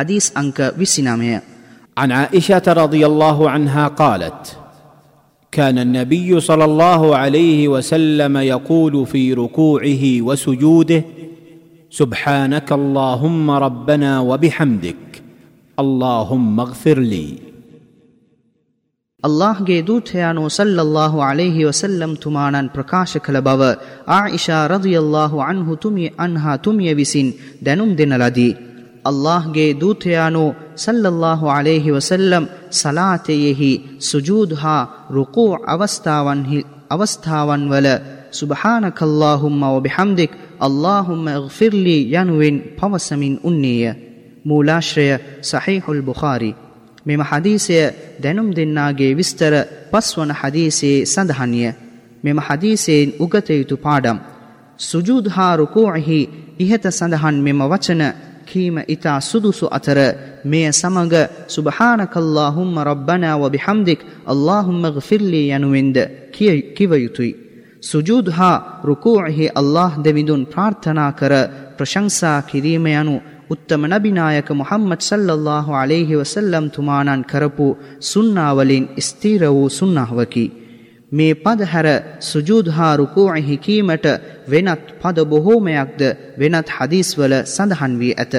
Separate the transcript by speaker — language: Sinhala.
Speaker 1: حديث أنك بسنامية.
Speaker 2: عن عائشة رضي الله عنها قالت كان النبي صلى الله عليه وسلم يقول في ركوعه وسجوده سبحانك اللهم ربنا وبحمدك اللهم اغفر لي.
Speaker 1: الله جيدوت يانو صلى الله عليه وسلم تمانا ತುಮಾನನ್ ಪ್ರಕಾಶ عائشة رضي الله عنه تمي أنها تمي بسين دنم ದೆನುಂ ದಿನಲದಿ ಅಲ್ಲಾಹ್ಗೆ ದೂತೆಯಾನು ಸಲ್ಲಲ್ಲಾಹು ಅಲೇಹಿ ವಸಲ್ಲಂ ಸಲಾತೆಯೆಹಿ ಸುಜೂದ್ ಹಾ ರುಕು ಅವಸ್ಥಾವನ್ ಹಿ ಅವಸ್ಥಾವನ್ ವಲ ಸುಬಹಾನಕಲ್ಲಾಹುಮ್ಮ ಒಬಿಹಮ್ದಿಕ್ ಅಲ್ಲಾಹುಮ್ಮ ಫಿರ್ಲಿ ಯನುವಿನ್ ಪವಸಮಿನ್ ಉನ್ನೇಯ ಮೂಲಾಶ್ರಯ ಸಹೈಹುಲ್ ಬುಖಾರಿ මෙම හදීසය දැනුම් දෙන්නාගේ විස්තර පස්වන හදීසේ සඳහන්ය. මෙම හදීසයෙන් උගතයුතු පාඩම්. සුජුදහාරුකෝහි ඉහත සඳහන් මෙම වචන කීම ඉතා සුදුසු අතර මෙය සමඟ සුභහානකල්ලාහුම්ම රබ්බනාව බිහම්දික් අල්ලාහුම්ම ගෆිල්ලී යනුවෙන්ද කිව යුතුයි. සුජූද හා රුකූහි අල්له දෙවිඳුන් ප්‍රාර්ථනා කර ප්‍රශංසා කිරීම යනු උත්තම නබිනායක මොහම්මත් සල්ලල්له අලෙහි වසල්ලම් තුමානන් කරපු සුන්නාවලින් ස්තීර වූ සුන්නහවකි. මේ පදහැර සුජූද් හා රුකූයි හිකීමට වෙනත් පද බොහෝමයක්ද වෙනත් හදීස්වල සඳහන් වී ඇත.